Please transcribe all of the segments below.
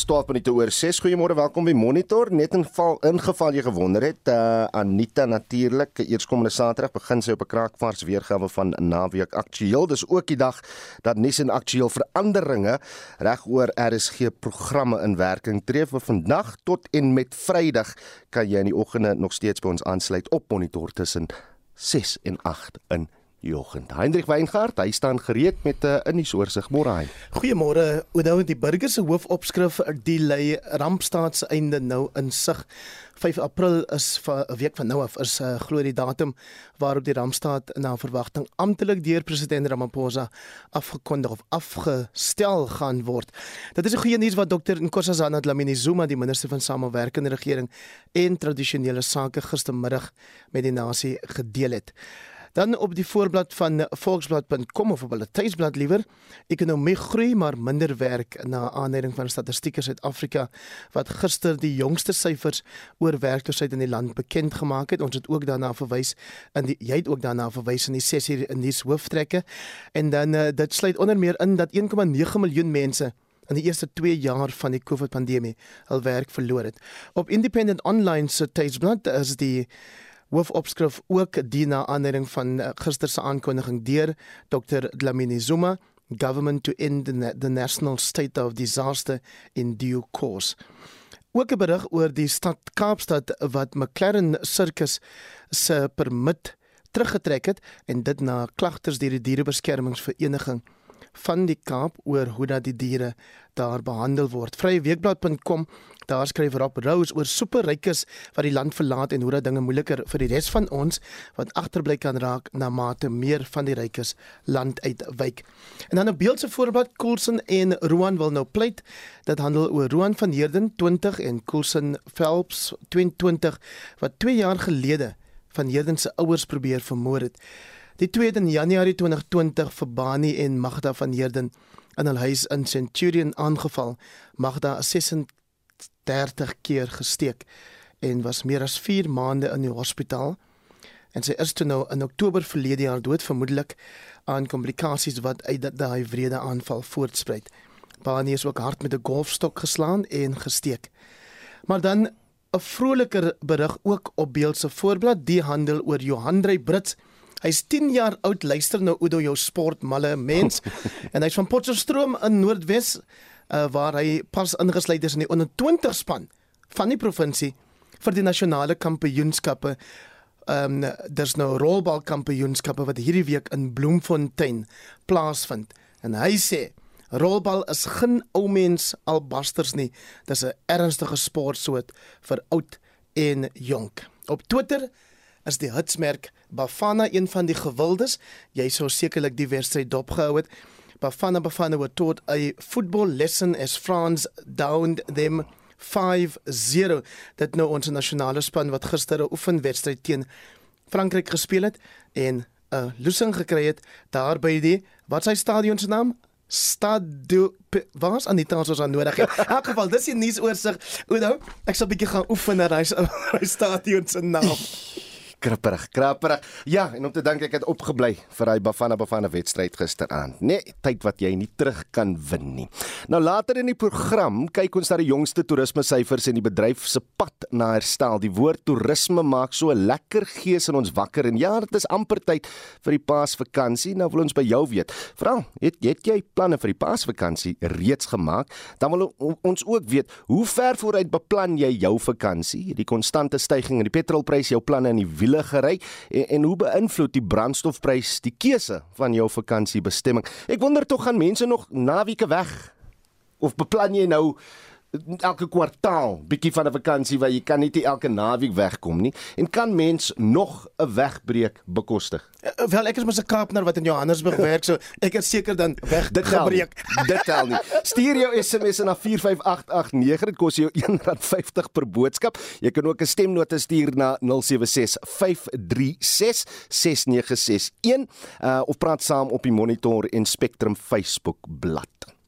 Dis 12 minute oor 6. Goeiemôre, welkom by Monitor. Net in geval ingeval jy gewonder het, uh, Anita natuurlik, eerskomende Saterdag begin sy op 'n kraakvars weergawe van Naweek Aktueel. Dis ook die dag dat nuus en aktueel veranderinge regoor RSG programme in werking tree. Vir vandag tot en met Vrydag kan jy in die oggende nog steeds by ons aansluit op Monitor tussen 6 en 8 in Jochend. Hendrik Weingart, hy staan gereed met 'n uh, inniesoorsig môre hy. Goeiemôre. Onthou die burger se hoofopskrif die lei rampstaatseinde nou in sig. 5 April is 'n week van nou af is 'n uh, glo die datum waarop die rampstaat na verwagting amptelik deur president Ramaphosa afgekondig of afgestel gaan word. Dit is 'n goeie nuus wat Dr Nkosazana Dlamini Zuma, die minister van samewerkende regering en tradisionele sake gistermiddag met die nasie gedeel het. Dan op die voorblad van volksblad.com of op hulle tuisblad liewer, ekonomie groei maar minder werk na aanleiding van statistieke Suid-Afrika wat gister die jongste syfers oor werkloosheid in die land bekend gemaak het. Ons het ook daarna verwys in die jy het ook daarna verwys in die sessie in die hooftrekke. En dan uh, dit sluit onder meer in dat 1,9 miljoen mense in die eerste 2 jaar van die COVID-pandemie hul werk verloor het. Op Independent Online se tuisblad is die hoofopskrif ook die na aanleiding van eh, gister se aankondiging deur Dr Dlamini Zuma government to end the, the national state of disaster in due course. Ook 'n berig oor die stad Kaapstad wat McLaren Circus se permit teruggetrek het en dit na klagters deur die dierebeskermingsvereniging van die Kaap oor hoe dat die diere daar behandel word. Vryeweekblad.com daar skryf Rob Rose oor superrykes wat die land verlaat en hoe dat dinge moeiliker vir die res van ons wat agterbly kan raak na mate meer van die rykes land uitwyk. En dan 'n beeldse voorbeeld Coulson en Roan wil nou pleit. Dit handel oor Roan van Heerden 20 en Coulson Phelps 22 wat 2 jaar gelede van Heerden se ouers probeer vermoor het. Die tweede in Januarie 2020 vir Bani en Magda van Heerden in hul huis in Centurion aangeval. Magda is 36 keer gesteek en was meer as 4 maande in die hospitaal. En sy is toe nou in Oktober verlede jaar dood vermoedelik aan komplikasies wat uit daai wrede aanval voortspruit. Bani is ook hard met 'n golfstok geslaan en gesteek. Maar dan 'n vroliker berig ook op beeld se voorblad, die handel oor Johan Drey Brits Hy's 10 jaar oud. Luister nou Udo jou sportmalle mens. en hy's van Potchefstroom in Noordwes uh, waar hy pas ingesluit is in die onder 20 span van die provinsie vir die nasionale kampioenskappe. Ehm um, daar's nou rolbal kampioenskappe wat hierdie week in Bloemfontein plaasvind. En hy sê rolbal is geen ou mens albasters nie. Dis 'n ernstige sportsoort vir oud en jonk. Op Twitter is die hitsmerk Bafana een van die gewildes. Jy sou sekerlik die wedstryd dopgehou het. Bafana Bafana were taught a football lesson as France downed them 5-0. Dit nou ons nasionale span wat gister 'n oefenwedstryd teen Frankryk gespeel het en 'n losing gekry het daar by die wat sy stadion se naam Stadio was aan die tans ons aan nodig het. In elk geval, dis die nuusoorseig. Oudo, ek sal bietjie gaan oefen na hy stadion se naam. Krapperig, krapperig. Ja, en om te dink ek het opgebly vir hy Bafana Bafana wedstryd gisteraand. Nee, tyd wat jy nie terug kan wen nie. Nou later in die program kyk ons na die jongste toerisme syfers en die bedryf se pad na herstel. Die woord toerisme maak so 'n lekker gees in ons wakker en ja, dit is amper tyd vir die Paasvakansie. Nou wil ons by jou weet. Vra, het, het jy planne vir die Paasvakansie reeds gemaak? Dan wil ons ook weet, hoe ver vooruit beplan jy jou vakansie? Die konstante stygings in die petrolprys, jou planne in die wiele gery en, en hoe beïnvloed die brandstofprys die keuse van jou vakansiebestemming? Ek wonder tog gaan mense nog naweke weg of beplan jy nou elke kwartaal bietjie van 'n vakansie waar jy kan nie elke naweek wegkom nie en kan mens nog 'n wegbreek bekostig. Uh, wel ek is mos 'n Kaapner wat in Johannesburg werk so ek is seker dan weg dit gebreek. Dit tel nie. Stuur jou SMS na 45889 dit kos jou R1.50 per boodskap. Jy kan ook 'n stemnota stuur na 0765366961 uh, of praat saam op die Monitor en Spectrum Facebook bladsy.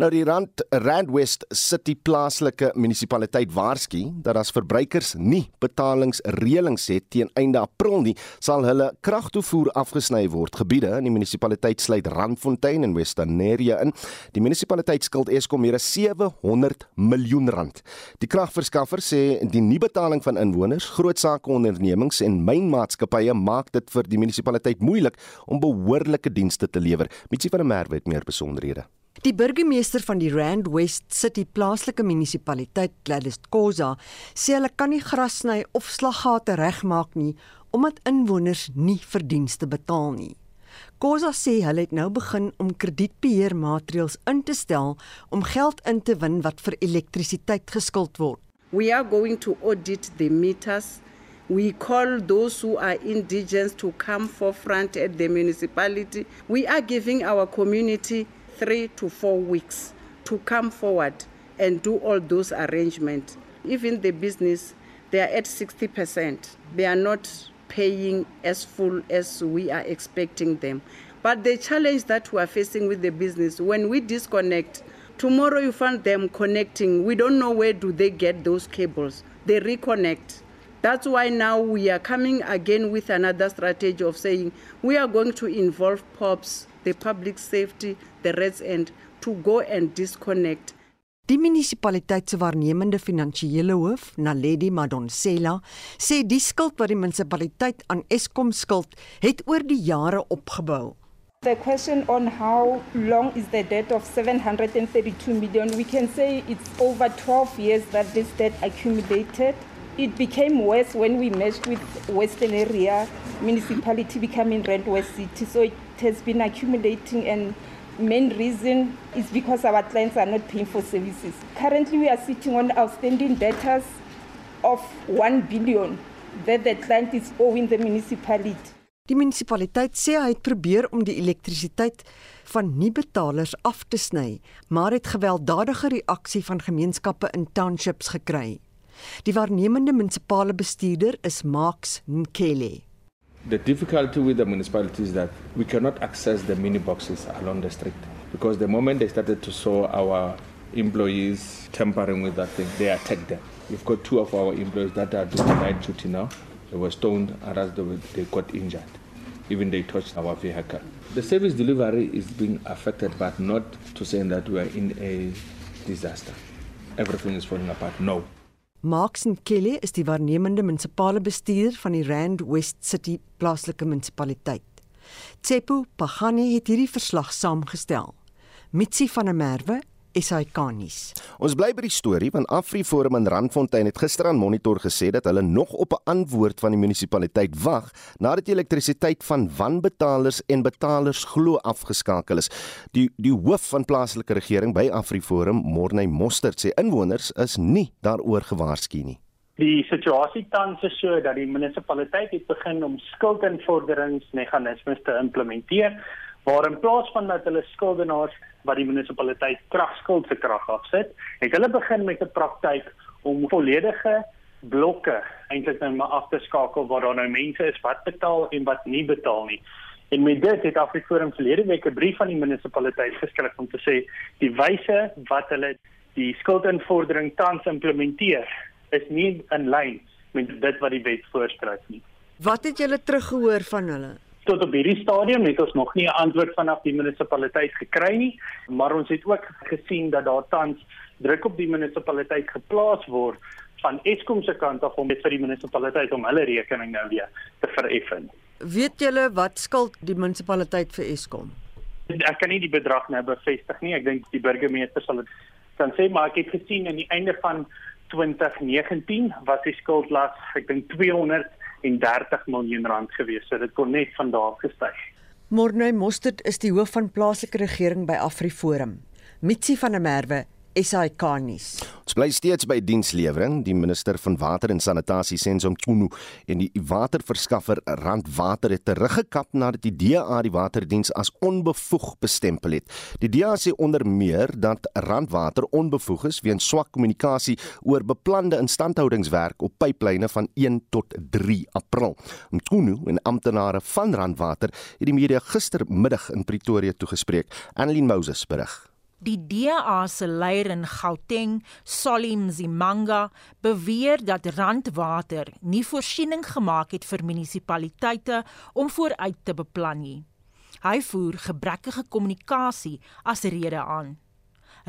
Nou die Rand Randwest City plaaslike munisipaliteit waarsku dat as verbruikers nie betalingsreëlings het teen einde April nie, sal hulle kragtoevoer afgesny word. Gebiede in die munisipaliteit sluit Randfontein en Westerneria in. Die munisipaliteit skuld Eskom meer as 700 miljoen rand. Die kragverskaffer sê die nie-betaling van inwoners, groot sake ondernemings en mynmaatskappye maak dit vir die munisipaliteit moeilik om behoorlike dienste te lewer. Mitsi van der Merwe het meer besonderhede. Die burgemeester van die Rand West City plaaslike munisipaliteit, Gladys Koza, sê hulle kan nie gras sny of slaggate regmaak nie omdat inwoners nie verdienste betaal nie. Koza sê hulle het nou begin om kredietbeheermaatreëls in te stel om geld in te win wat vir elektrisiteit geskuld word. We are going to audit the meters. We call those who are indigents to come forefront at the municipality. We are giving our community three to four weeks to come forward and do all those arrangements. Even the business, they are at 60%. They are not paying as full as we are expecting them. But the challenge that we are facing with the business, when we disconnect, tomorrow you find them connecting. We don't know where do they get those cables. They reconnect. That's why now we are coming again with another strategy of saying we are going to involve POPs the public safety, the Reds End to go and disconnect. Die munisipaliteit se waarnemende finansiële hoof, Naledi Madonsela, sê die skuld wat die munisipaliteit aan Eskom skuld, het oor die jare opgebou. The question on how long is the debt of 732 million, we can say it's over 12 years that this debt accumulated. It became worse when we merged with Western Area Municipality becoming Rent West City. So it has been accumulating and main reason is because our clients are not paying for services. Currently we are sitting on outstanding debtors of 1 billion that the client is owing the municipality. Die munisipaliteit sê hy het probeer om die elektrisiteit van nie-betalers af te sny, maar het gewelddadige reaksie van gemeenskappe in townships gekry. Die waarnemende munisipale bestuurder is Max Nkele. The difficulty with the municipality is that we cannot access the mini boxes along the street because the moment they started to saw our employees tampering with that thing, they attacked them. We've got two of our employees that are doing night duty now. They were stoned, and they got injured. Even they touched our vehicle. The service delivery is being affected, but not to say that we are in a disaster. Everything is falling apart. No. Max en Kelly is die waarnemende munisipale bestuurder van die Rand West City plaaslike munisipaliteit. Tsepo Pagani het hierdie verslag saamgestel. Mitsi van der Merwe SAK-nuus. Ons bly by die storie want AfriForum in Randfontein het gister aan Monitor gesê dat hulle nog op 'n antwoord van die munisipaliteit wag nadat die elektrisiteit van wanbetalers en betalers glo afgeskakel is. Die die hoof van plaaslike regering by AfriForum, Morney Mostert, sê inwoners is nie daaroor gewaarsku nie. Die situasie tans is so dat die munisipaliteit het begin om skuldinvorderingsmeganismes te implementeer waar in plaas van dat hulle skuldenaars wat die munisipaliteit kragskuld se krag afsit, het hulle begin met 'n praktyk om volledige blokke eintlik net maar af te skakel waar daar nou mense is wat betaal en wat nie betaal nie. En met dit het Afriforum verlede week 'n brief aan die munisipaliteit geskryf om te sê die wyse wat hulle die skuldinvordering tans implementeer is nie in lyn met dit wat die wet voorskryf nie. Wat het julle teruggehoor van hulle? Tot op hierdie stadium het ons nog nie 'n antwoord vanaf die munisipaliteit gekry nie, maar ons het ook gesien dat daar tans druk op die munisipaliteit geplaas word van Eskom se kant af om dit vir die munisipaliteit om hulle rekening nou weer te vereffen. Weet julle wat skuld die munisipaliteit vir Eskom? Ek kan nie die bedrag nou bevestig nie. Ek dink die burgemeester sal dit kan sê, maar ek het gesien aan die einde van 2019 was die skuldlas ek dink 200 en 30 miljoen rand gewees. So dit kon net van daar gestyg. Morney Mostert is die hoof van plaaslike regering by AfriForum. Mitsi van der Merwe SAK nuus. Ons bly steeds by dienslewering. Die minister van water en sanitasie Senzo Mchunu en die waterverskaffer Randwater het teruggekap nadat die DA die waterdiens as onbevoeg bestempel het. Die DA sê onder meer dat Randwater onbevoeg is weens swak kommunikasie oor beplande instandhoudingswerk op pyplyne van 1 tot 3 April. Mchunu en amptenare van Randwater het die media gistermiddag in Pretoria toegespreek. Annelien Moses berig. Die DA se leier in Gauteng, Solim Zimanga, beweer dat Randwater nie voorsiening gemaak het vir munisipaliteite om vooruit te beplan nie. Hy voer gebrekkige kommunikasie as rede aan.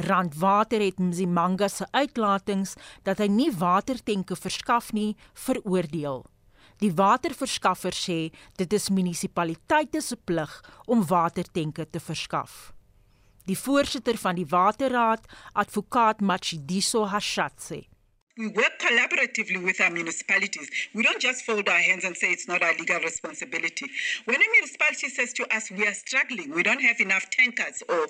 Randwater het Mzimanga se uitlatings dat hy nie watertenke verskaf nie veroordeel. Die waterverskaffer sê dit is munisipaliteite se plig om watertenke te verskaf. Die voorsitter van die Waterraad, advokaat Machidiso Hashatse. We work collaboratively with our municipalities. We don't just fold our hands and say it's not our legal responsibility. When a municipality says to us, we are struggling, we don't have enough tankers, or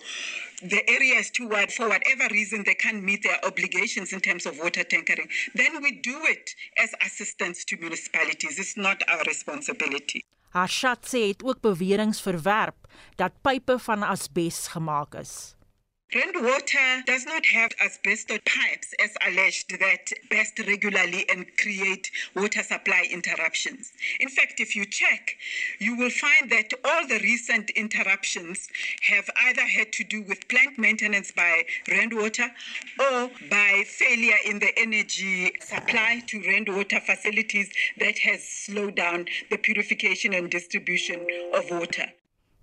the area is too wide for whatever reason they can't meet their obligations in terms of water tankering, then we do it as assistance to municipalities. It's not our responsibility. Hashatse het ook beweringe verwerp dat pipe van asbes gemaak is. Rainwater does not have asbestos pipes as alleged that burst regularly and create water supply interruptions. In fact, if you check, you will find that all the recent interruptions have either had to do with plant maintenance by rainwater or by failure in the energy supply to rainwater facilities that has slowed down the purification and distribution of water.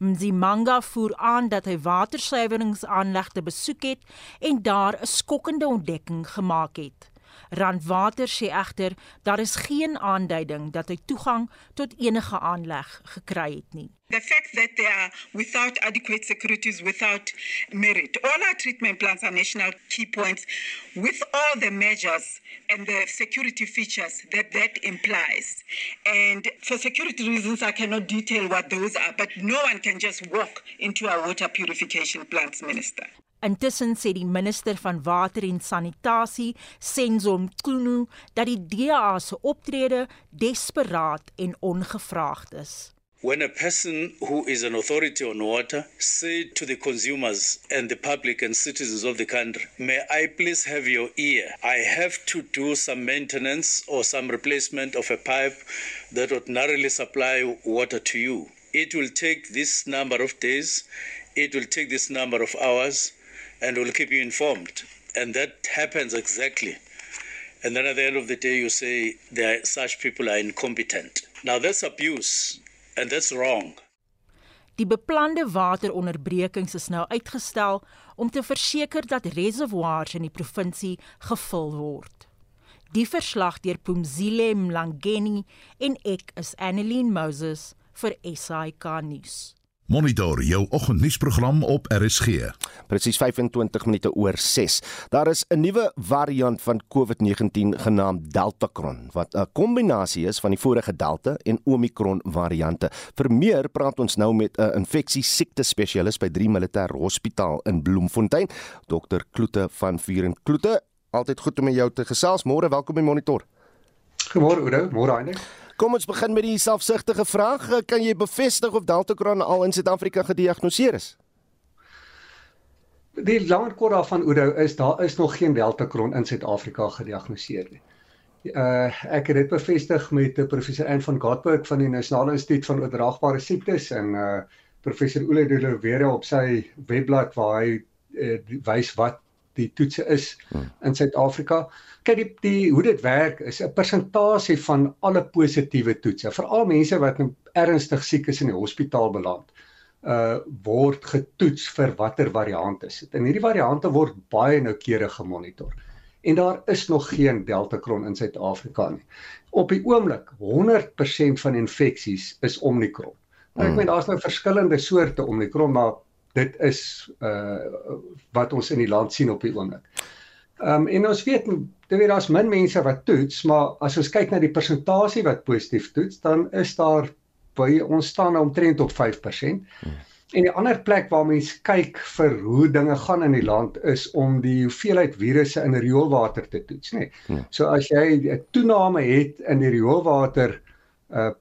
Mzimanga voer aan dat hy watersuiweringsaanlegte besoek het en daar 'n skokkende ontdekking gemaak het. Randwater sê egter daar is geen aanduiding dat hy toegang tot enige aanleg gekry het nie. The fact that they are without adequate securities, without merit. All our treatment plants are national key points with all the measures and the security features that that implies. And for security reasons, I cannot detail what those are, but no one can just walk into our water purification plants, Minister. Intussen sê die minister van water en sanitasie, Senzo Mqunu, dat die DA se optrede desperaat en ongevraagd is. When a person who is an authority on water say to the consumers and the public and citizens of the country, may I please have your ear? I have to do some maintenance or some replacement of a pipe that ordinarily supply water to you. It will take this number of days. It will take this number of hours and we'll keep you informed. And that happens exactly. And then at the end of the day, you say that such people are incompetent. Now that's abuse, and that's wrong. Die beplande wateronderbrekings is nou uitgestel om te verseker dat reservoirs in die provinsie gevul word. Die verslag deur Pumzile Mlangeni en ek is Annelien Moses vir SAK nuus. Monitor jou oggendnuusprogram op RSG. Presies 25 minute oor 6. Daar is 'n nuwe variant van COVID-19 genaamd Deltacron wat 'n kombinasie is van die vorige Delta en Omicron variante. Vir meer praat ons nou met 'n infeksie siekte spesialis by 3 Militair Hospitaal in Bloemfontein, Dr. Kloete van Vuren Kloete. Altyd goed om met jou te gesels. Môre, welkom by Monitor. Goeiemôre Oudo, môre Heinie. Kom ons begin met die selfsugtige vraag. Kan jy bevestig of Deltacron al in Suid-Afrika gediagnoseer is? Die lang kort daarvan Oudo is daar is nog geen Deltacron in Suid-Afrika gediagnoseer nie. Uh ek het dit bevestig met uh, professor Anne van Gatberg van die Nasionale Instituut van Oordraagbare Siektes en uh professor Ole de Lavere op sy webblad waar hy uh, wys wat die toetse is hmm. in Suid-Afrika. Kyk die die hoe dit werk is 'n persentasie van alle positiewe toetse. Veral mense wat nou ernstig siek is in die hospitaal beland, uh word getoets vir watter variant is dit. En hierdie variante word baie noukeurig gemonitor. En daar is nog geen Deltacron in Suid-Afrika nie. Op die oomblik 100% van infeksies is Omicron. Nou ek hmm. meen daar's nou verskillende soorte Omicron, maar dit is uh wat ons in die land sien op die oomblik. Ehm um, en ons weet jy weet daar's min mense wat toets, maar as ons kyk na die persentasie wat positief toets, dan is daar by ons staan nou omtrent op 5%. Hmm. En die ander plek waar mense kyk vir hoe dinge gaan in die land is om die hoeveelheid virusse in rioolwater te toets, nê. Nee. Hmm. So as jy 'n toename het in die rioolwater uh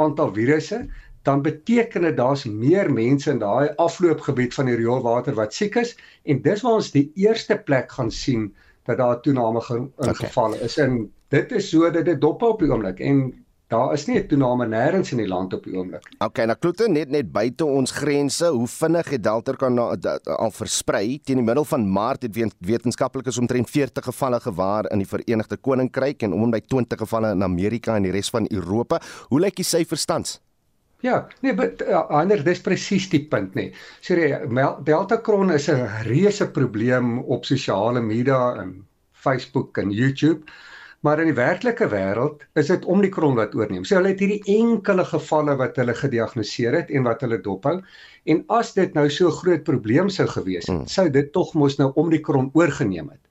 aantal virusse, dan beteken dit daar's meer mense in daai afloopgebied van die rioolwater wat siek is en dis waar ons die eerste plek gaan sien dat daar toename in okay. gevalle is en dit is so dat dit dop op die oomblik en daar is nie 'n toename nêrens in die land op die oomblik. Okay, nou klote net net buite ons grense, hoe vinnig het Delta kan na, da, al versprei? Teen die middel van Maart het wetenskaplikes omtrent 40 gevalle gewaar in die Verenigde Koninkryk en om by 20 gevalle in Amerika en die res van Europa. Hoe lyk die syfers tans? Ja, nee, maar uh, ander dis presies die punt nê. Nee. Sorry, Delta Kron is 'n reuse probleem op sosiale media en Facebook en YouTube. Maar in die werklike wêreld is dit Omicron wat oorneem. So hulle het hierdie enkele gevalle wat hulle gediagnoseer het en wat hulle dophou. En as dit nou so groot probleem sou gewees het, hmm. sou dit tog mos nou Omicron oorgeneem het.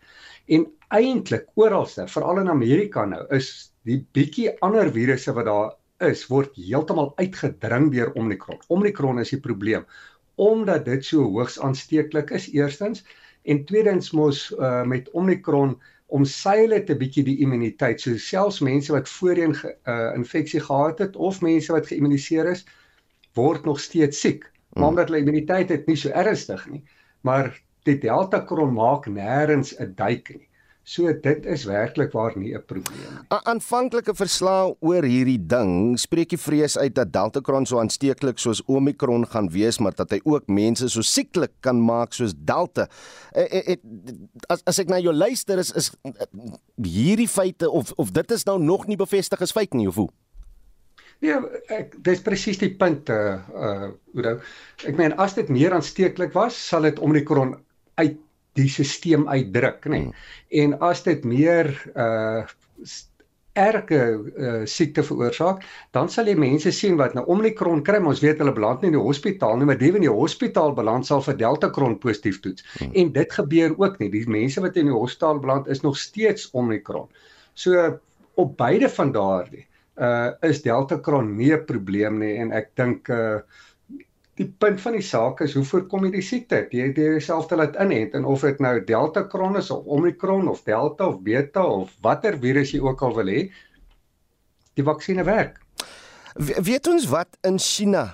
En eintlik oralste, veral in Amerika nou, is die bietjie ander virusse wat daar is, word heeltemal uitgedring deur Omicron. Omicron is die probleem omdat dit so hoogs aansteeklik is eerstens en tweedens mos uh, met Omicron omseil dit 'n bietjie die immuniteit. So selfs mense wat voorheen 'n uh, infeksie gehad het of mense wat geïmmuniseer is, word nog steeds siek. Maar hmm. omdat hulle immuniteit het nie so ernstig nie, maar die Delta kron maak nêrens 'n duik nie. So dit is werklik waar nie 'n probleem nie. Aanvanklike verslae oor hierdie ding spreek die vrees uit dat Delta Kron so aansteeklik soos Omicron gaan wees, maar dat hy ook mense so sieklik kan maak soos Delta. E, e, e, as as ek na jou luister is is hierdie feite of of dit is nou nog nie bevestig as feit nie of hoe? Ja, ek dis presies die punt uh uh Oudo. Ek meen as dit meer aansteeklik was, sal dit Omicron uit die stelsel uitdruk, nê. Nee. Hmm. En as dit meer uh erge uh, siekte veroorsaak, dan sal jy mense sien wat nou Omicron kry, ons weet hulle beland nie in die hospitaal nie, maar die wat in die hospitaal beland sal vir Delta Kron positief toets. Hmm. En dit gebeur ook nie. Die mense wat in die hospitaal beland is nog steeds Omicron. So op beide van daardie uh is Delta Kron nie 'n probleem nie en ek dink uh die punt van die saak is hoe voorkom jy die siekte? Jy het jouself te laat inent en of dit nou Delta Kron is of Omicron of Delta of Beta of watter virus jy ook al wil hê, die vaksines werk. We, weet ons wat in China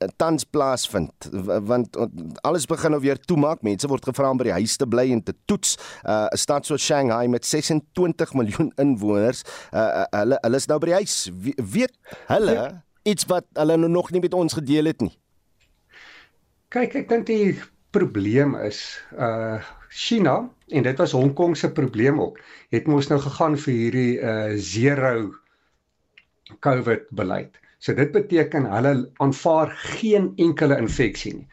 eh, tans plaasvind? Want alles begin nou weer toemaak. Mense word gevra om by die huis te bly en te toets. Uh, 'n uh, stad so Shanghai met 26 miljoen inwoners uh, hulle hulle is nou by die huis. We, weet hulle iets wat hulle nog nie met ons gedeel het nie Kyk, ek dink die probleem is uh China en dit was Hong Kong se probleem ook. Het mos nou gegaan vir hierdie uh zero COVID beleid. So dit beteken hulle aanvaar geen enkele infeksie nie.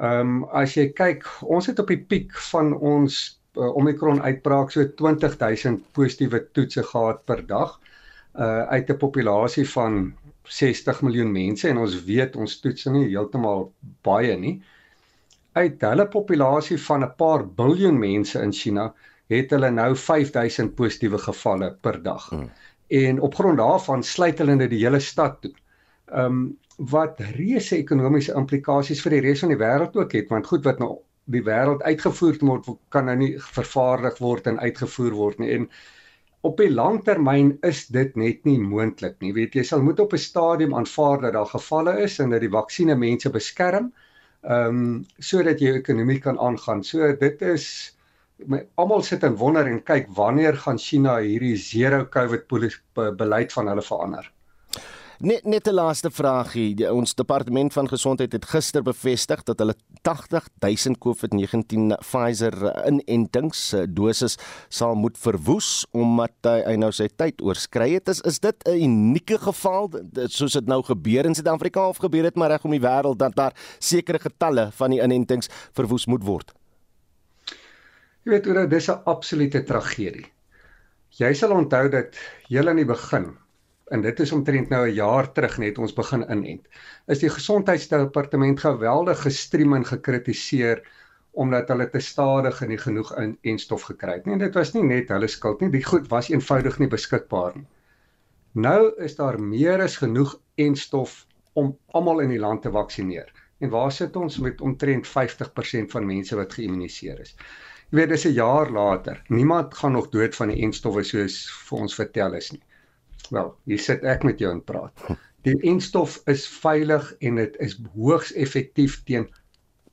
Ehm um, as jy kyk, ons het op die piek van ons uh, Omicron uitbraak so 20000 positiewe toetse gehad per dag uh uit 'n populasie van 60 miljoen mense en ons weet ons toets nie heeltemal baie nie. Uit hulle populasie van 'n paar biljoen mense in China het hulle nou 5000 positiewe gevalle per dag. Hmm. En op grond daarvan sluit hulle net die hele stad toe. Ehm um, wat reuse ekonomiese implikasies vir die res van die wêreld ook het want goed wat nou die wêreld uitgevoer word kan nou nie vervaardig word en uitgevoer word nie en op die lang termyn is dit net nie moontlik nie. Weet jy, sal moet op 'n stadium aanvaar dat daar gevalle is en dat die vaksines mense beskerm, ehm um, sodat jou ekonomie kan aangaan. So dit is my almal sit en wonder en kyk wanneer gaan China hierdie zero COVID beleid van hulle verander. Net net 'n laaste vraagie. Die, ons departement van gesondheid het gister bevestig dat hulle 80000 COVID-19 Pfizer inentings eh, dosis sal moet verwoes omdat hy nou sy tyd oorskry het. Is is dit 'n unieke geval soos dit nou gebeur in Suid-Afrika of gebeur dit maar reg om die wêreld dat daar sekere getalle van die inentings verwoes moet word? Jy weet dit is 'n absolute tragedie. Jy sal onthou dat heel aan die begin en dit is omtrent nou 'n jaar terug net ons begin inent. Is die gesondheidsdepartement geweldig gestream en gekritiseer omdat hulle te stadig en nie genoeg in en stof gekry het nie. En dit was nie net hulle skuld nie, die goed was eenvoudig nie beskikbaar nie. Nou is daar meer as genoeg en stof om almal in die land te vaksineer. En waar sit ons met omtrent 50% van mense wat geïmmuniseer is? Jy weet dis 'n jaar later. Niemand gaan nog dood van die enstowwe soos vir ons vertel is nie. Wel, hier sit ek met jou en praat. Die enstof is veilig en dit is hoogs effektief teen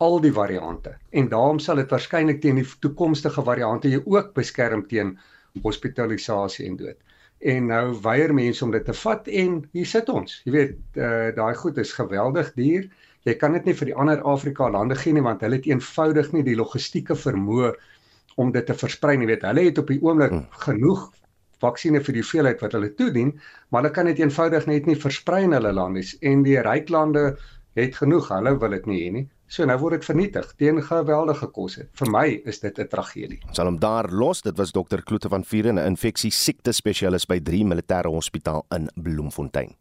al die variante. En daarom sal dit waarskynlik teen die toekomstige variante jou ook beskerm teen hospitalisasie en dood. en nou weier mense om dit te vat en hier sit ons. Jy weet, uh, daai goed is geweldig duur. Jy kan dit nie vir die ander Afrika lande gee nie want hulle het eenvoudig nie die logistieke vermoë om dit te versprei nie. Jy weet, hulle het op die oomblik hmm. genoeg vaksines vir die veelheid wat hulle toedien, maar hulle kan dit eenvoudig net nie versprei in hulle lande en die ryk lande het genoeg, hulle wil dit nie hê nie. So nou word dit vernietig teen geweldige kosse. Vir my is dit 'n tragedie. Ons sal hom daar los. Dit was dokter Kloete van Vuren, 'n infeksie siekte spesialis by 3 Militêre Hospitaal in Bloemfontein.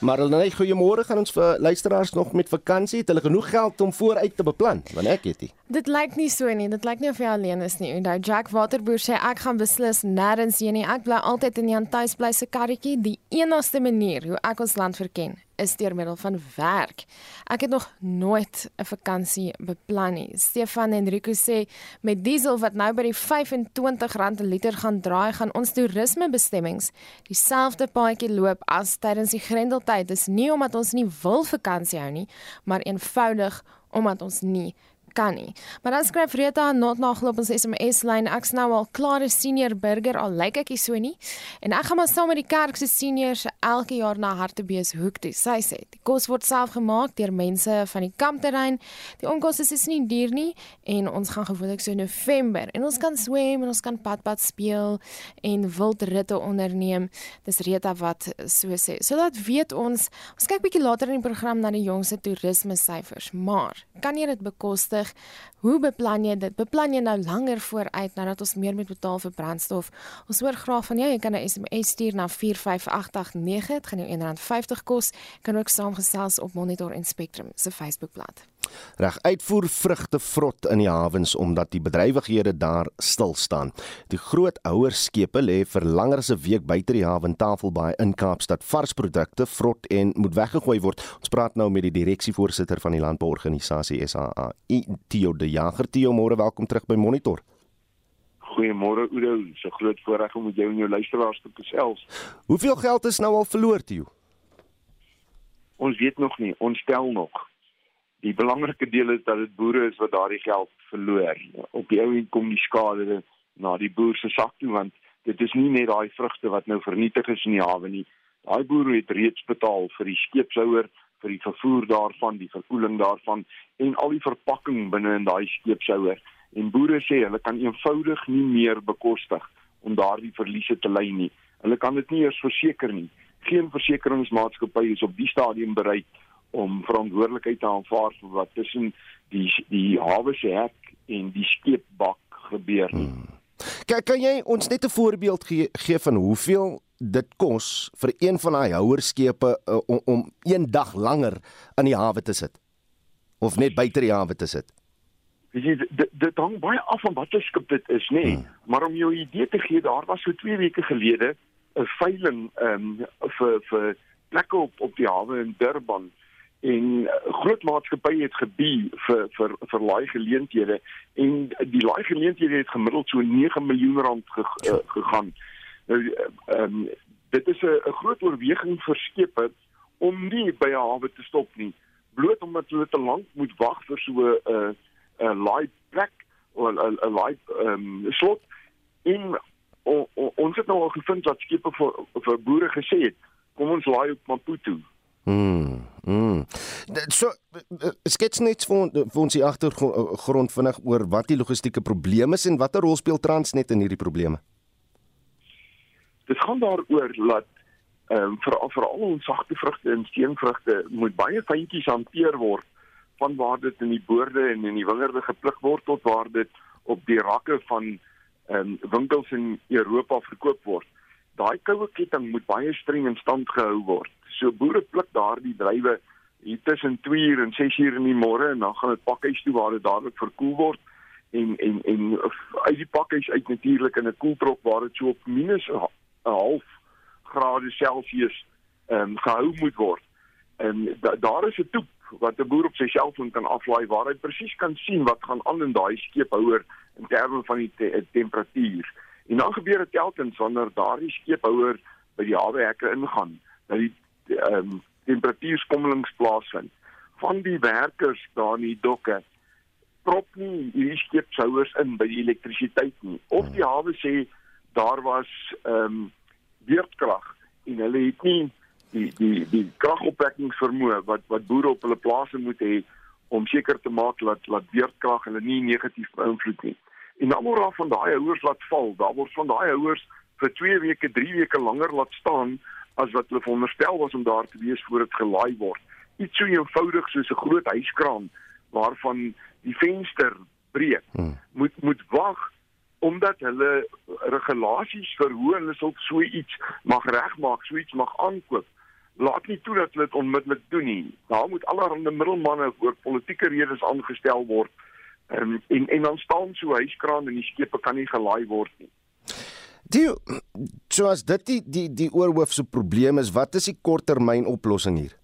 Maar hulle net goeiemôre gaan ons vir luisteraars nog met vakansie. Het hulle genoeg geld om vooruit te beplan? Want ek het nie. Dit lyk nie so nie. Dit lyk nie of jy alleen is nie. Onthou Jack Waterboer sê ek gaan beslis nêrens heen nie. Ek bly altyd in die tuisbly se karretjie. Die enigste manier hoe ek ons land verken is deur middel van werk. Ek het nog nooit 'n vakansie beplan nie. Stefan en Rico sê met diesel wat nou by die R25 'n liter gaan draai, gaan ons toerismebestemmings dieselfde paadjie loop as tydens die Grendeltyd. Dis nie omdat ons nie wil vakansie hou nie, maar eenvoudig omdat ons nie kan nie. Maar dan skryf Rita not naglop ons SMS lyn ek's nou al klare senior burger al lyk ek nie so nie. En ek gaan maar saam met die kerk se seniors elke jaar na Hartbees hoek toe. Sy sê die kos word self gemaak deur mense van die kampterrein. Die onkoste is nie duur nie en ons gaan gewoonlik so in November en ons kan swem en ons kan padpad speel en wildritte onderneem. Dis Rita wat so sê. So dat weet ons, ons kyk bietjie later in die program na die jongste toerisme syfers, maar kan jy dit bekostig? Hoe beplan jy dit? Beplan jy nou langer vooruit nadat ons meer moet betaal vir brandstof? Ons hoor graag van jou. Jy kan 'n SMS stuur na 45889. Dit gaan jou R1.50 kos. Kan ook saamgesels op Monitor en Spectrum se Facebookblad. Reg, uitvoer vrugte vrot in die hawens omdat die bedrywighede daar stil staan. Die groot ouer skepe lê vir langer as 'n week buite die hawe Tafelbaai in Kaapstad. Vars produkte vrot en moet weggegooi word. Ons praat nou met die direksievoorsitter van die landbouorganisasie SAA, Theo de Jager. Theo, môre welkom terug by Monitor. Goeiemôre Oudo, so groot voorreg om met jou en jou luisteraars te gesels. Hoeveel geld is nou al verloor, Theo? Ons weet nog nie, ons tel nog. Die belangrike deel is dat dit boere is wat daardie geld verloor. Op die ou end kom die skade na die boer se sak toe want dit is nie net daai vrugte wat nou vernietig is in die hawe nie. Daai boer het reeds betaal vir die skeepshouer, vir die vervoer daarvan, die verkoeling daarvan en al die verpakking binne in daai skeepshouer. En boere sê hulle kan eenvoudig nie meer bekostig om daardie verliese te ly nie. Hulle kan dit nie eers verseker nie. Geen versekeringsmaatskappy is op die stadium bereid om verantwoordelikheid te aanvaar vir wat tussen die die hawe se hek en die skeepbak gebeur nie. Hmm. Kan kan jy ons net 'n voorbeeld gee, gee van hoeveel dit kos vir een van daai houerskepe uh, om, om een dag langer in die hawe te sit of net buite die hawe te sit? Dit dit hang baie af van watter skip dit is, nê? Nee. Hmm. Maar om jou idee te gee, daar was so 2 weke gelede 'n veiling ehm um, vir vir plekke op op die hawe in Durban en eh, groot maatskappye het gebie vir vir vir laai geleenthede en die laai geleenthede het gemiddeld so 9 miljoen rand ge, uh, gegaan. Nou um, dit is 'n groot oorweging vir skepe om nie by 'n hawe te stop nie, bloot omdat hulle te lank moet wag vir so 'n uh, 'n laai plek of 'n 'n laai um, slot. En o, o, ons het nou al gevind dat skepe vir vir boere gesê het kom ons laai op Maputo Mm. mm. So skets net vir, vir ons die agtergrond vinnig oor wat die logistieke probleme is en watter rol speel Transnet in hierdie probleme. Dit gaan daaroor dat ehm um, veral veral ons sagte vrugte en steenvrugte moet baie fyntjies hanteer word van waar dit in die boorde en in die wingerde gepluk word tot waar dit op die rakke van ehm um, winkels in Europa verkoop word. Daai koue ketting moet baie streng in stand gehou word So boere pluk daardie druiwe hier tussen 2 uur en 6 uur in die môre en dan gaan dit pakhuis toe waar dit dadelik verkoel word en en en uit die pakhuis uit natuurlik in 'n koeltrok waar dit so op minus 'n half grade Celsius ehm um, gehou moet word. En da, daar is 'n toep wat 'n boer op sy selfoon kan aflaai waar hy presies kan sien wat gaan aan in daai skeephouer in terme van die te, temperatuur. En dan gebeur dit telkens wanneer daardie skeephouer by die hawe hekke ingaan dat die ehm um, temperatuurskommelings plaasvind van die werkers daar in die dokke prop nie hierdie skeepshouers in by die elektrisiteit nie. Of die hawe sê daar was ehm um, weerkrag en hulle het nie die die die kragopwekkingsvermoë wat wat boere op hulle plase moet hê om seker te maak dat dat weerkrag hulle nie negatief beïnvloed nie. En dan word daar van daai houers laat val. Daar word van daai houers vir 2 weke, 3 weke langer laat staan as wat hulle veronderstel was om daar te wees voor dit gelaai word. Iets so eenvoudig soos 'n groot hyskraan waarvan die venster breek, hmm. moet moet wag omdat hulle regulasies vir hoe hulle so iets mag regmaak, so iets mag aankoop laat nie toe dat hulle dit onmiddellik doen nie. Daar moet allerlei middelmanne vir politieke redes aangestel word. Um, en en dan staan so huiskraan en die skepe kan nie gelaai word nie. Die so as dit die die die oorhoofse probleem is, wat is die korttermyn oplossing hier?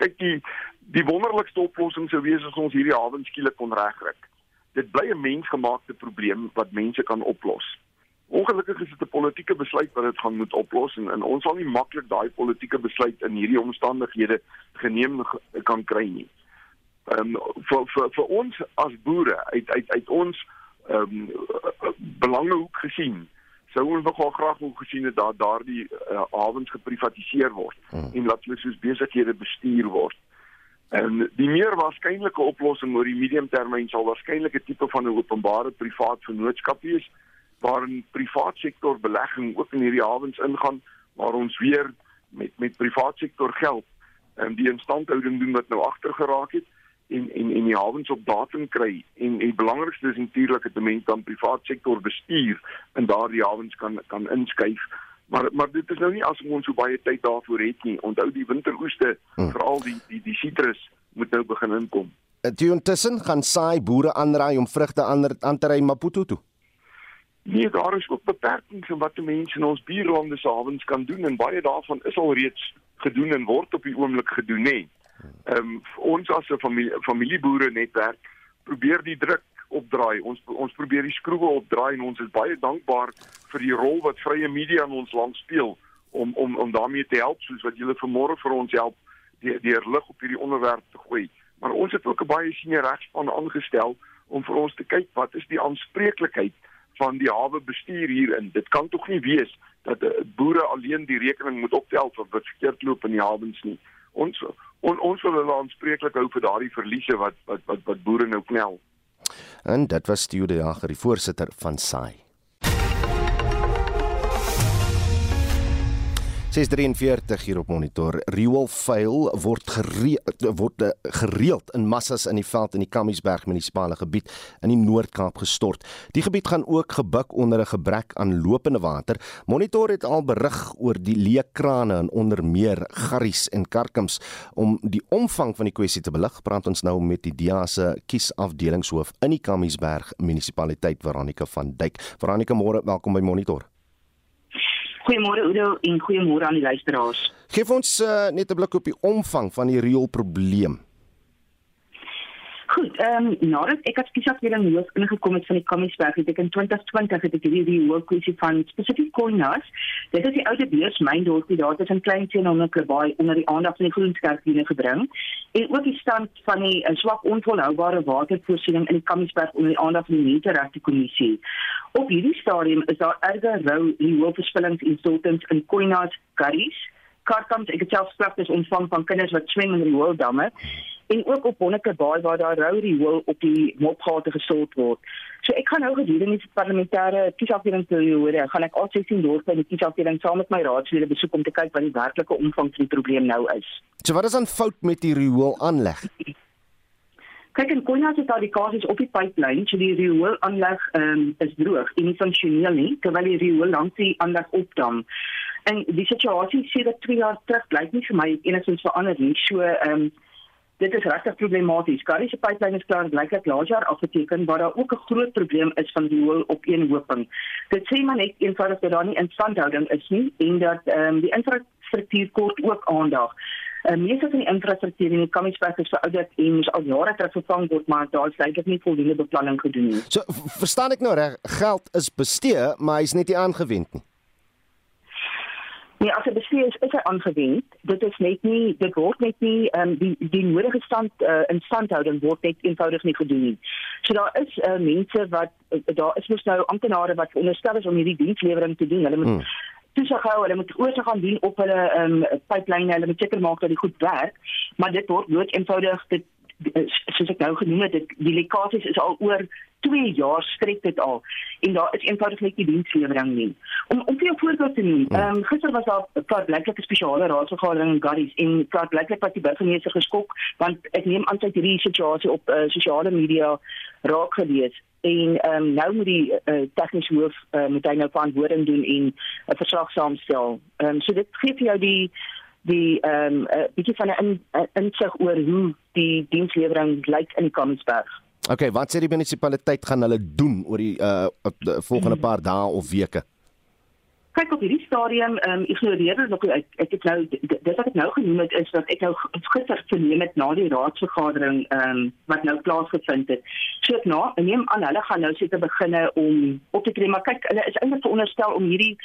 Kyk die die wonderlikste oplossing sou wees as ons hierdie hawens skielik kon regkry. Dit bly 'n mensgemaakte probleem wat mense kan oplos. Ongelukkig is dit 'n politieke besluit wat dit gaan moet oplos en, en ons sal nie maklik daai politieke besluit in hierdie omstandighede geneem kan kry nie. Ehm um, vir vir vir ons as boere uit uit uit ons ehm um, belangehoek gesien sou ons nogal graag wou gesien het dat daardie uh, hawens geprivatiseer word hmm. en laat hulle soos besighede bestuur word. En die meer waarskynlike oplossing oor die mediumtermyn sal waarskynlik 'n tipe van 'n openbare privaat vennootskap wees waarin privaat sektor belegging ook in hierdie hawens ingaan waar ons weer met met privaat sektor geld en um, die instandhouding doen wat nou agter geraak het en en en die hawens op datum kry en die belangrikste is natuurlik dat mense dan privaat sektor bestuur en daardie hawens kan kan inskuif maar maar dit is nou nie as ons so baie tyd daarvoor het nie onthou die winteroeste hmm. veral die die die sitrus moet nou begin inkom. Dit intussen gaan saai boere aanraai om vrugte aan te ry Maputo toe. Nee, daar is ook beperkings in wat die mense in ons buurlande se hawens kan doen en baie daarvan is al reeds gedoen en word op die oomblik gedoen hè. Ehm um, ons as 'n familie familieboere netwerk probeer die druk opdraai. Ons ons probeer die skroewe opdraai en ons is baie dankbaar vir die rol wat vrye media in ons land speel om om om daarmee te help soos wat julle vanmôre vir ons help deur die lig op hierdie onderwerp te gooi. Maar ons het ook 'n baie senior regspan aangestel om vir ons te kyk wat is die aanspreeklikheid van die hawe bestuur hierin. Dit kan tog nie wees dat uh, boere alleen die rekening moet optel vir wat verkeerd loop in die hawens nie. Ons on, ons wil hulle aanspreeklik hou vir daardie verliese wat wat wat wat boere nou knel. En dit was Studio de Jager, die voorsitter van SAI. 643 hier op monitor. Riool vuil word gereeld word eh, gereeld in massas in die veld in die Kamiesberg munisipale gebied in die Noord-Kaap gestort. Die gebied gaan ook gebuk onder 'n gebrek aan lopende water. Monitor het al berig oor die leekkrane in onder meer Garries en Karkums om die omvang van die kwessie te belig. Praat ons nou met die DEA se kiesafdelingshoof in die Kamiesberg munisipaliteit Veronica van Duyk. Veronica, môre, welkom by Monitor. Goeiemôre Udo en goeiemôre aan die luisteraars. Geef ons uh, net 'n blik op die omvang van die reël probleem. Goed, ehm um, nadat ek as kiesafdeling hoof ingekom het van die Kamiesberg, het ek in 2020 het ek hierdie hoofkwessie van spesifiek Koinas. Dit is die oude beurs myn dorpie daar tussen Kleinteen en Kleinbaai onder die aandag van die Groenskerkdiene gebring en ook die stand van die uh, swak onvolhoubare watervoorsiening in die Kamiesberg onder die aandag van die Menseregte Kommissie. Op hierdie stadium is daar erge rou die hoofverspillings en stoltings in Koinas, Karies, Karkams, ek het self sprake ontvang van kinders wat swem in die hoëdamme en ook op Bonneke Baai waar daar rou riool op die mopgate gesort word. So ek gaan nou gedurende die parlementêre kiesafdeling periode gaan ek al 16 dorpe in die kiesafdeling saam met my raadslede besoek om te kyk wat die werklike omvang van die probleem nou is. So wat is aan fout met die riool aanleg? Kyk en kon jy daar die kasus op die pipeline, so die riool aanleg um, is droog en nie funksioneel nie terwyl die riool langs die aanleg opdam. En die situasie sê dat 2 jaar terug blyk nie vir my enigstens verander nie. So ehm um, dit is regtig problematies. Karrie se pipeline is klaar, blyk dit laas jaar afgeteken, maar daar ook 'n groot probleem is van die hoë opeenhoping. Dit sê maar net eenvoudig dat daar nie instandhouding is nie en dat ehm um, die infrastruktuur kort ook aandag. Uh, meeste van die infrastruktuur in die Kamiesberg is verouderd en moes al jare terug vervang word, maar daar is eintlik nie voldoende beplanning gedoen nie. So verstaan ek nou reg, geld is bestee, maar hy's net nie aangewend nie. Nee, as 'n bestuur is, is hy aangewend. Dit is net nie dit word net nie ehm um, die die nodige stand uh, in standhouding word net eenvoudig nie gedoen nie. So daar is uh, mense wat uh, daar is mos nou amptenare wat veronderstel is om hierdie dienslewering te doen. Hulle moet hmm toesig hou, hulle moet oorsig gaan doen op hulle ehm um, pyplyne, hulle moet seker maak dat dit goed werk, maar dit word nooit eenvoudig dit soos ek nou genoem het, dit die lekkasies is al oor 2 jaar strek dit al en daar is eenvoudig net nie dienslewering nie. Om om vir voorbeeld te noem, ja. ehm um, gister was daar 'n paar blikkelike spesiale raadsvergadering in Garries en paar blikklik wat die burgemeester geskok want ek neem aan sy hierdie situasie op uh, sosiale media raak gelees en ehm um, nou moet die uh, tegniese hoof uh, moet hy nou verantwoording doen en 'n uh, verslag saamstel. Ehm um, so dit gee vir jou die die ehm um, 'n uh, bietjie van 'n in, uh, insig oor hoe die dienslewering lyk in die Kamiesberg. Okay, wat sê die munisipaliteit gaan hulle doen oor die uh volgende paar dae of weke? kyk op hierdie stadium ehm um, ignoreer dit nog ek ek het nou dit wat ek nou genoem het is dat ek nou gister verneem het na die raadsvergadering ehm um, wat nou plaasgevind het. So ek na neem aan hulle gaan nou seker beginne om op te tree maar kyk hulle is eintlik veronderstel om hierdie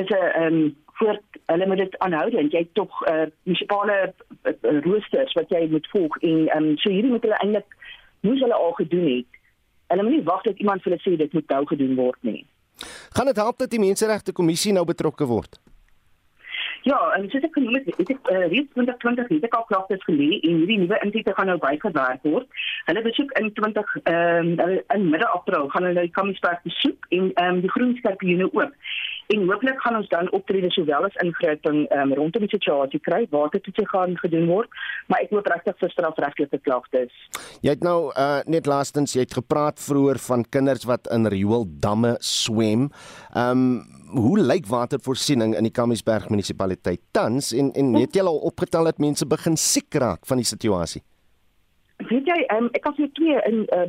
is 'n ehm um, voor hulle moet dit aanhou en jy tog eh uh, munisipale uh, roosters wat jy moet volg en ehm um, so hierdie moet hulle eintlik moes hulle al gedoen het. Hulle moet nie wag tot iemand vir hulle sê dit moet nou gedoen word nie. Gaan dit help dat die menseregte kommissie nou betrokke word? Ja, en soos ek genoem het, het ek uh, reeds 2020 het ek al klagtes gelê en hierdie nuwe insette gaan nou bygewerk word. Hulle besoek in 20 ehm um, in midde-April gaan hulle die Kamiesberg besoek en ehm um, die Groenskerpioene ook. En hooplik gaan ons dan optrede sowel as ingryping um, rondom die situasie kry waar dit te gaan gedoen word, maar ek hoop regtig vir strafregtelike klagtes. Jy het nou uh, net laastens jy het gepraat vroeër van kinders wat in riooldamme swem. Ehm um, hoe lyk watervoorsiening in die Kamiesberg munisipaliteit tans en en het jy al opgetel dat mense begin siek raak van die situasie? Weet jy, um, ek kan vir twee in uh,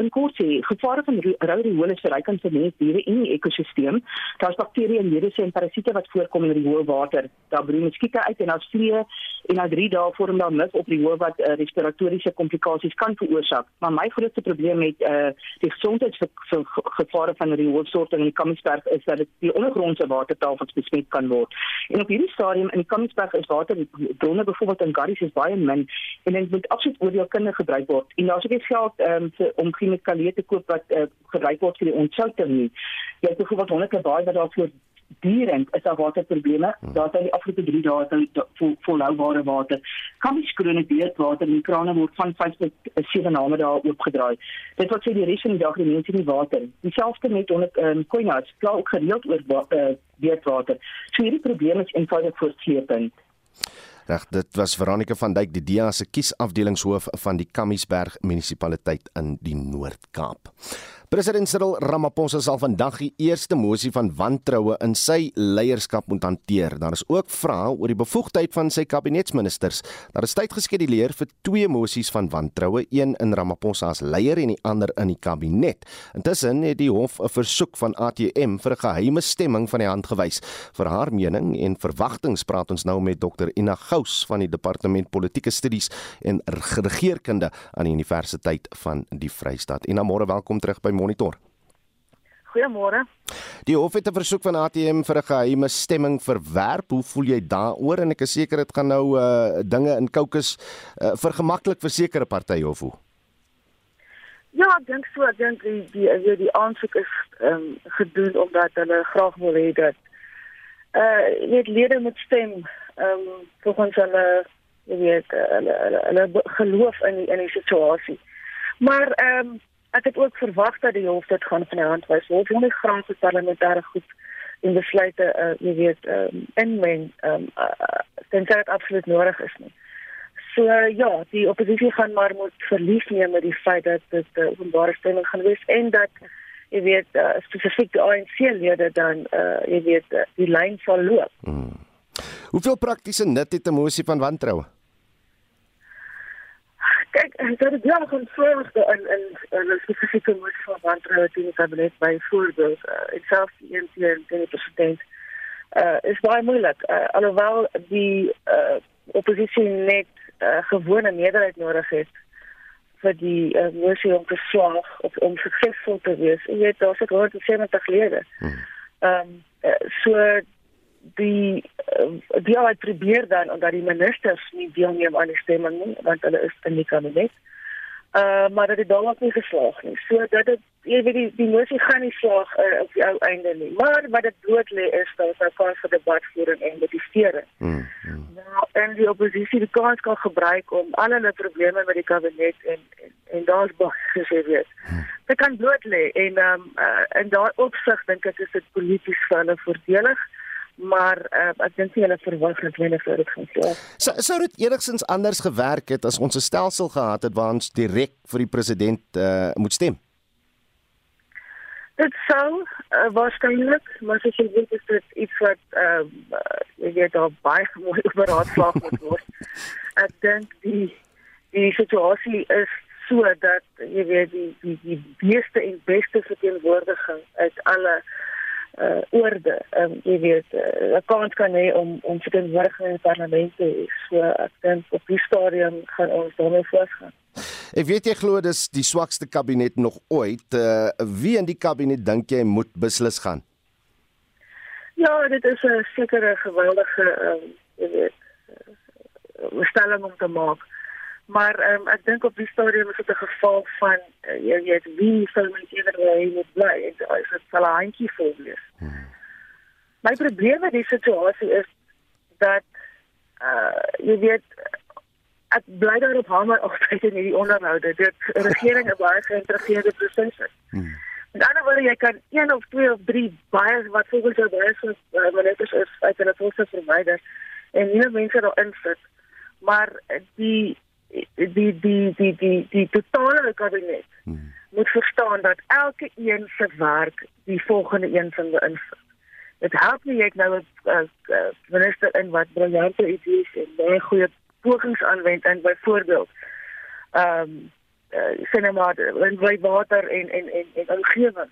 in kort sê, gevare van rou riool is verryk aan mens diere in die ekosisteem. Daar's bakterieë en virusse en parasiete wat voorkom in die rioolwater. Daar broei muskiete uit en daar's vliee en na 3 dae vorm daar mis op die riool wat uh, respiratoriese komplikasies kan veroorsaak. Maar my grootste probleem met uh, die gesondheidsgevare van rioolstorting in die Kamiesberg is dat dit die ondergrondse watertafels besmet kan word. En op hierdie stadium in die Kamiesberg is waterbronne byvoorbeeld in Garries is baie min en dit moet absoluut oor jou kinders gebruik word. En daar's ook geld um, vir om chemikalieë te koop wat uh, gebruik word vir die ontsouting nie. Jy het byvoorbeeld honderde baie wat daarvoor dierend is daar waterprobleme. Hmm. Daar is die afgelope 3 dae vol volhoubare water. Kan die skrone beet water in krane word van 5 tot 7 name daar oopgedraai. Dit wat sê die res van die dag die mense nie water. Dieselfde met onder ehm um, koinas, klaar ook gereeld oor uh, beetwater. So hierdie probleem is eenvoudig voortsleepend. Reg, dit was Veronica van Dijk, die DEA se kiesafdelingshoof van die Kamiesberg munisipaliteit in die Noord-Kaap. President Cyril Ramaphosa sal vandag die eerste mosie van wantroue in sy leierskap moet hanteer. Daar is ook vrae oor die bevoegdheid van sy kabinetsministers. Daar is tyd geskeduleer vir twee mosies van wantroue, een in Ramaphosa as leier en die ander in die kabinet. Intussen het die hof 'n versoek van ATM vir 'n geheime stemming van die hand gewys. Vir haar mening en verwagtinge praat ons nou met Dr. Ina Gous van die Departement Politieke Studies en Regeringskunde aan die Universiteit van die Vrystaat. Ina, môre welkom terug by Monitor. Goeiemôre. Die hof het 'n versoek van ATM vir 'n geheime stemming verwerp. Hoe voel jy daaroor en ek is seker dit gaan nou uh dinge in Kokes uh, vergemaklik vir sekere partye of hoe? Ja, ek dink so, ek dink die die die, die aansoek is ehm um, gedoen omdat hulle graag wil hê dat uh net lede moet stem ehm um, volgens hulle jy weet hulle hulle, hulle geloof in die, in die situasie. Maar ehm um, ek het ook verwag dat die hof dit gaan van die hand wys. Hof moet graag se parlementêre goed in besluite uh jy weet um, inmeng um uh, tensy dit absoluut nodig is nie. So uh, ja, die oppositie gaan maar moet verlies neem met die feit dat dit 'n uh, openbare stemming gaan wees en dat jy weet uh, spesifiek die ANC lede dan uh jy weet uh, die lyn sal loop. Hmm. Hoeveel praktiese nut het 'n mosie van wantroue? Kijk, dat het wel gewoon zorgde en, en, en een specifieke moeite van wantrouwen in het kabinet bijvoorbeeld. Uh, ik zelf die ENT en de president uh, is wel moeilijk. Uh, alhoewel die uh, oppositie net uh, gewoon een meerderheid nodig heeft voor die uh, motie om te slagen of om succesvol te wees. En je weet, is het 170 leden. Hmm. Um, uh, so, die uh, die al probeer dan omdat die ministers nie deelneem aan die stemming nie want hulle is in die kabinet. Uh maar dit het dalk nie geslaag nie. So dat dit jy weet die die mosie gaan nie slaag uh, op die ou einde nie. Maar wat dit bloot lê is dat daar 'n kans vir debatvoering en debattering. Hmm, hmm. Nou en die oppositie die kans kan gebruik om al hulle probleme met die kabinet en en, en daar's baie gesê weet. Dit kan bloot lê en um, uh, in daai opsig dink ek is dit polities vir hulle voordelig maar uh, ek dink hulle verwag dat hulle vir dit gaan slaag. So sou dit enigstens anders gewerk het as ons 'n stelsel gehad het waar ons direk vir die president uh, moet stem. Dit sou uh, waarskynlik, maar as jy weet is dit iets wat uh, jy weet daar baie mooi oor raadslaag moet word. ek dink die die situasie is so dat jy weet die die die beste en beste verteenwoordiging uit alle uh oorde um, jy weet uh, 'n kans kan hê om om vir die burger in die parlement te hê. So ek dink op die stadium gaan ons daarmee voortgaan. Ek weet jy glo dis die swakste kabinet nog ooit. Uh wie in die kabinet dink jy moet beslis gaan? Ja, dit is 'n sekere geweldige um, jy weet uh, stelling om te maak. Maar um, ek dink op die stadium is dit 'n geval van uh, jy weet wie sal met eerder hy moet bly en as dit sal 'n handjie vol wees. Hmm. My probleem met die situasie is dat uh jy weet ek bly daarop hamer altyd in hierdie onderhoude dat regering 'n baie geïntegreerde proses is. Hmm. En dan word jy kan een of twee of drie baie wat volgens jou baie so uh, ministers is uit hulle poste verwyder en nie mense daarin sit. Maar die die die die die die, totale kabinet hmm. moet verstaan dat elke een se werk die volgende een van beïnvloed. Dit help nie ek nou 'n minister in wat briljante idees en baie goeie pogings aanwend en byvoorbeeld ehm um, uh, sien maar in by water en en en en omgewing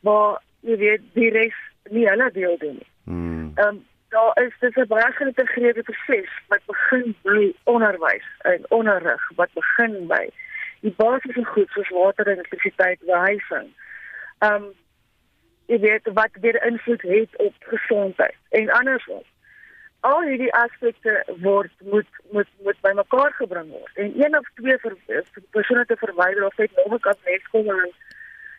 waar jy weet die res nie hulle deel doen nie. Hmm. Ehm um, daar is dit 'n baie geïntegreerde proses wat begin by onderwys en onderrig wat begin by die basiese goed soos water en elektrisiteit behuising. Um jy weet wat weer invloed het op gesondheid en andersom. Al hierdie aspekte word moet moet moet bymekaar gebring word en een of twee persone te verwyder of net nog 'n kabinet kom en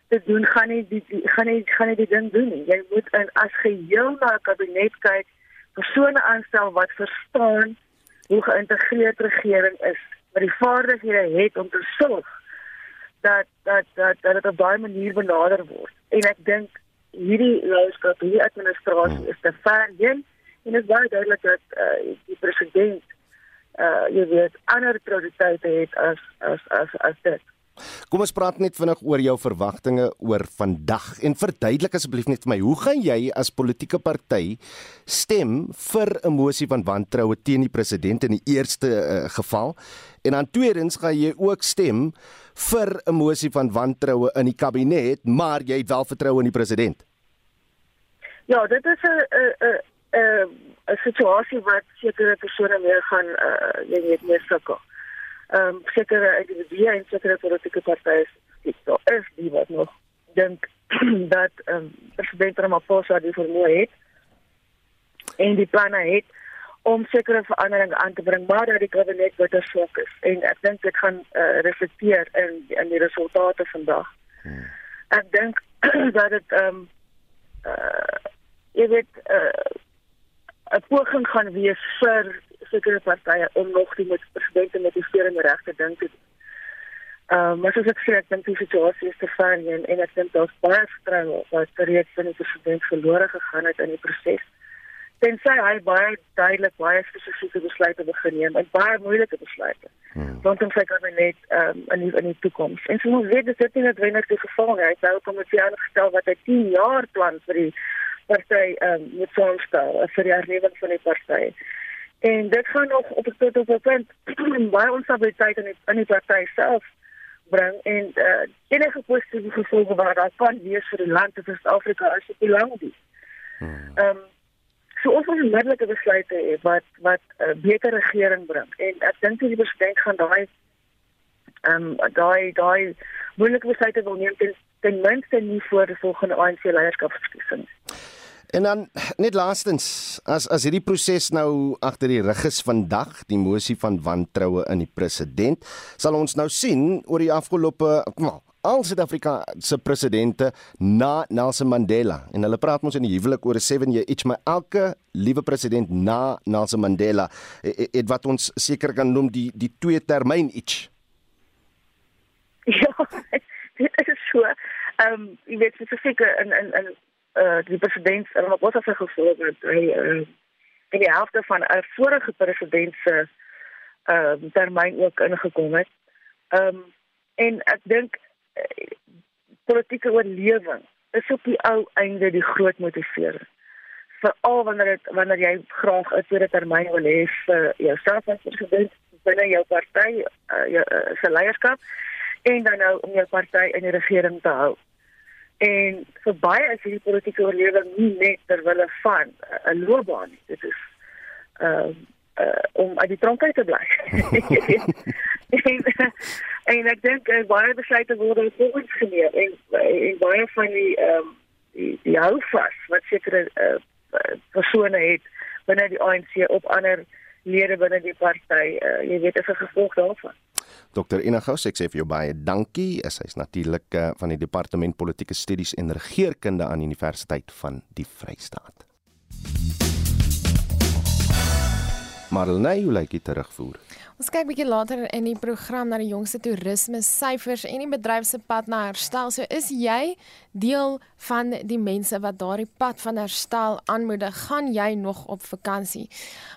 te doen gaan nie die, die gaan nie gaan nie die ding doen nie. Jy moet in as geheel na 'n kabinet kyk persone aanstel wat verstaan hoe geïntegreerd regering is, wat die vaardighede het om te sorg dat dat dat dat dit op daai manier benader word. En ek dink hierdie leierskap, hierdie administrasie is te ver heen en dit is baie duidelik dat uh, die president uh jy weet ander prioriteite het as as as as dit. Kom ons praat net vinnig oor jou verwagtinge oor vandag en verduidelik asseblief net vir my, hoe gaan jy as politieke party stem vir 'n mosie van wantroue teen die president in die eerste uh, geval? En dan tweedens gaan jy ook stem vir 'n mosie van wantroue in die kabinet, maar jy het wel vertroue in die president. Ja, dit is 'n 'n 'n 'n situasie wat sekere persone meer gaan uh, jy weet meer sukkel ehm um, sekere individue en sekere politieke partye is daar is die wat nog dink dat ehm um, president Ramaphosa die vermoë het en die planne het om sekere veranderinge aan te bring maar dat die kabinet wat er swak is en ek dink dit gaan uh, reflekteer in in die resultate vandag. Hmm. Ek dink dat dit ehm um, uh, jy weet uh, 'n poging gaan wees vir sekere partye om nog die met presidente met die stere en regte ding te doen. Ehm maar soos ek sê, ek dink die situasie is te ver en en ek dink daar's baie vertroue wat reeds in die president verlore gegaan het in die proses. Tensy hy baie duidelik baie spesifieke besluite begin neem en baie moeilike besluite. Hmm. Want ons kyk dan net ehm um, in die, in die toekoms. En so moet weet dit is nie noodwendig die geval nie. Hy het nou kom met 'n aangestel wat hy 10 jaar plan vir die party ehm um, moet saamstel vir die hernuwing van die party. En dit gaan nog op het, tot op 'n punt baie onstabiliteit in die, in die party self bring en uh, enige positiewe gevolge wat daar kan wees vir die land of Suid-Afrika as dit belang is. Hmm. Ehm um, so ons moet onmiddellike besluite hê wat wat 'n uh, beter regering bring en ek dink die president gaan daai ehm um, daai daai moeilike besluite wil neem ten, ten minste nie voor die volgende ANC leierskapsverkiesing. En dan net laastens, as as hierdie proses nou agter die rug is vandag, die mosie van wantroue in die president, sal ons nou sien oor die afgelope al Suid-Afrika se presidente na Nelson Mandela en hulle praat ons in die huwelik oor 'n 7 year each maar elke liewe president na Nelson Mandela het, het wat ons seker kan noem die die twee termyn each Ja, dit is so. Ehm um, jy weet spesifiek in in in uh die president en wat was hy gevoel dat hy uh, in die helfte van 'n vorige president se uh, termyn ook ingekom het. Ehm um, en ek dink uh, politieke oorlewing is op die ou einde die groot motivering. Veral wanneer dit wanneer jy graag 'n tweede termyn wil hê vir jouself as president binne jou party uh, jou uh, se leierskap en dan nou om jou party in die regering te hou. En vir baie is hierdie politieke oorlewing nie net ter wille van 'n uh, loopbaan nie. Dit is ehm uh, uh, om uit die tronk uit te bly. en, en ek dink uh, baie besluite word volgens geneem en, en baie van die ehm um, die, die hou vas wat sekere uh, persone het binne die ANC op ander lede binne die party. Uh, jy weet as 'n gevolg daarvan. Dr. Inagous, ek sê vir jou baie dankie. Is natuurlik uh, van die Departement Politieke Studies en Regeringskunde aan Universiteit van die Vrystaat. Marlene, hoe lyk dit terugvoer? Ons kyk 'n bietjie later in die program na die jongste toerisme syfers en die bedryf se pad na herstel. So is jy deel van die mense wat daardie pad van herstel aanmoedig, gaan jy nog op vakansie?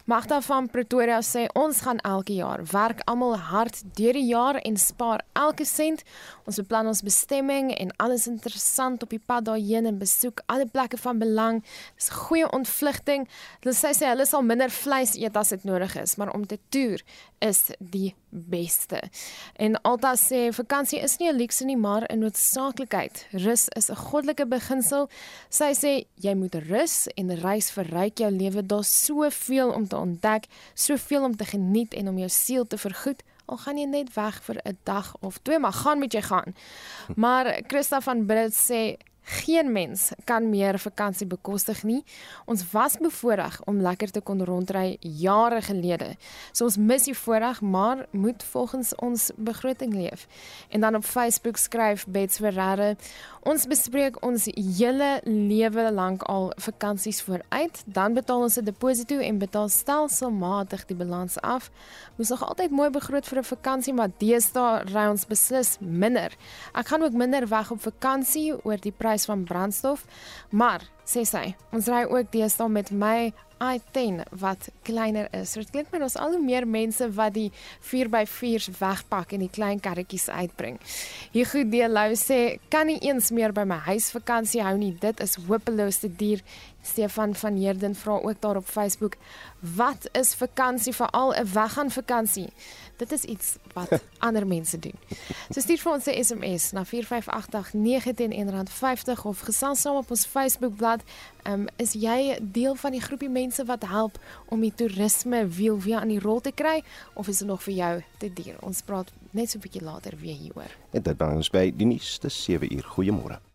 Magda van Pretoria sê ons gaan elke jaar werk almal hard deur die jaar en spaar elke sent. Ons beplan ons bestemming en alles interessant op die pad daarheen en besoek alle plekke van belang. Dis goeie ontvlugting. Hulle sê sy hulle sal minder vleis eet as dit nodig is, maar om te toer die beste. En Alta sê vakansie is nie 'n luukse nie, maar 'n noodsaaklikheid. Rus is 'n goddelike beginsel. Sy sê jy moet rus en reis verryk jou lewe. Daar's soveel om te ontdek, soveel om te geniet en om jou siel te vergoed. Al gaan jy net weg vir 'n dag of twee, maar gaan met jy gaan. Maar Christa van Brits sê Geen mens kan meer vakansie bekostig nie. Ons was bevoorreg om lekker te kon rondry jare gelede. So ons mis die voorreg, maar moet volgens ons begroting leef. En dan op Facebook skryf Bets Ferreira, ons bespreek ons hele lewe lank al vakansies vooruit, dan betaal ons 'n deposito en betaal stelselmatig die balans af. Moes nog altyd mooi begroot vir 'n vakansie, maar deesdae ry ons beslis minder. Ek gaan ook minder weg op vakansie oor die prys van brandstof, maar sê sy, ons ry ook deesdae met my i10 wat kleiner is. So dit klink my ons al hoe meer mense wat die 4x4s wegpak en die klein karretjies uitbring. Hier goed deel Lou sê kan nie eens meer by my huis vakansie hou nie. Dit is hopeloos te duur. Stefan van Heerden vra ook daar op Facebook, wat is vakansie veral 'n weggaan vakansie? Dit is iets wat ander mense doen. So stuur vir ons 'n SMS na 4588910 R50 of gesels saam op ons Facebookblad. Um, is jy deel van die groepie mense wat help om die toerisme wiel weer aan die rol te kry of is dit nog vir jou te duur? Ons praat net so 'n bietjie later weer hieroor. En dit bring ons by die nuus te 7 uur. Goeiemôre.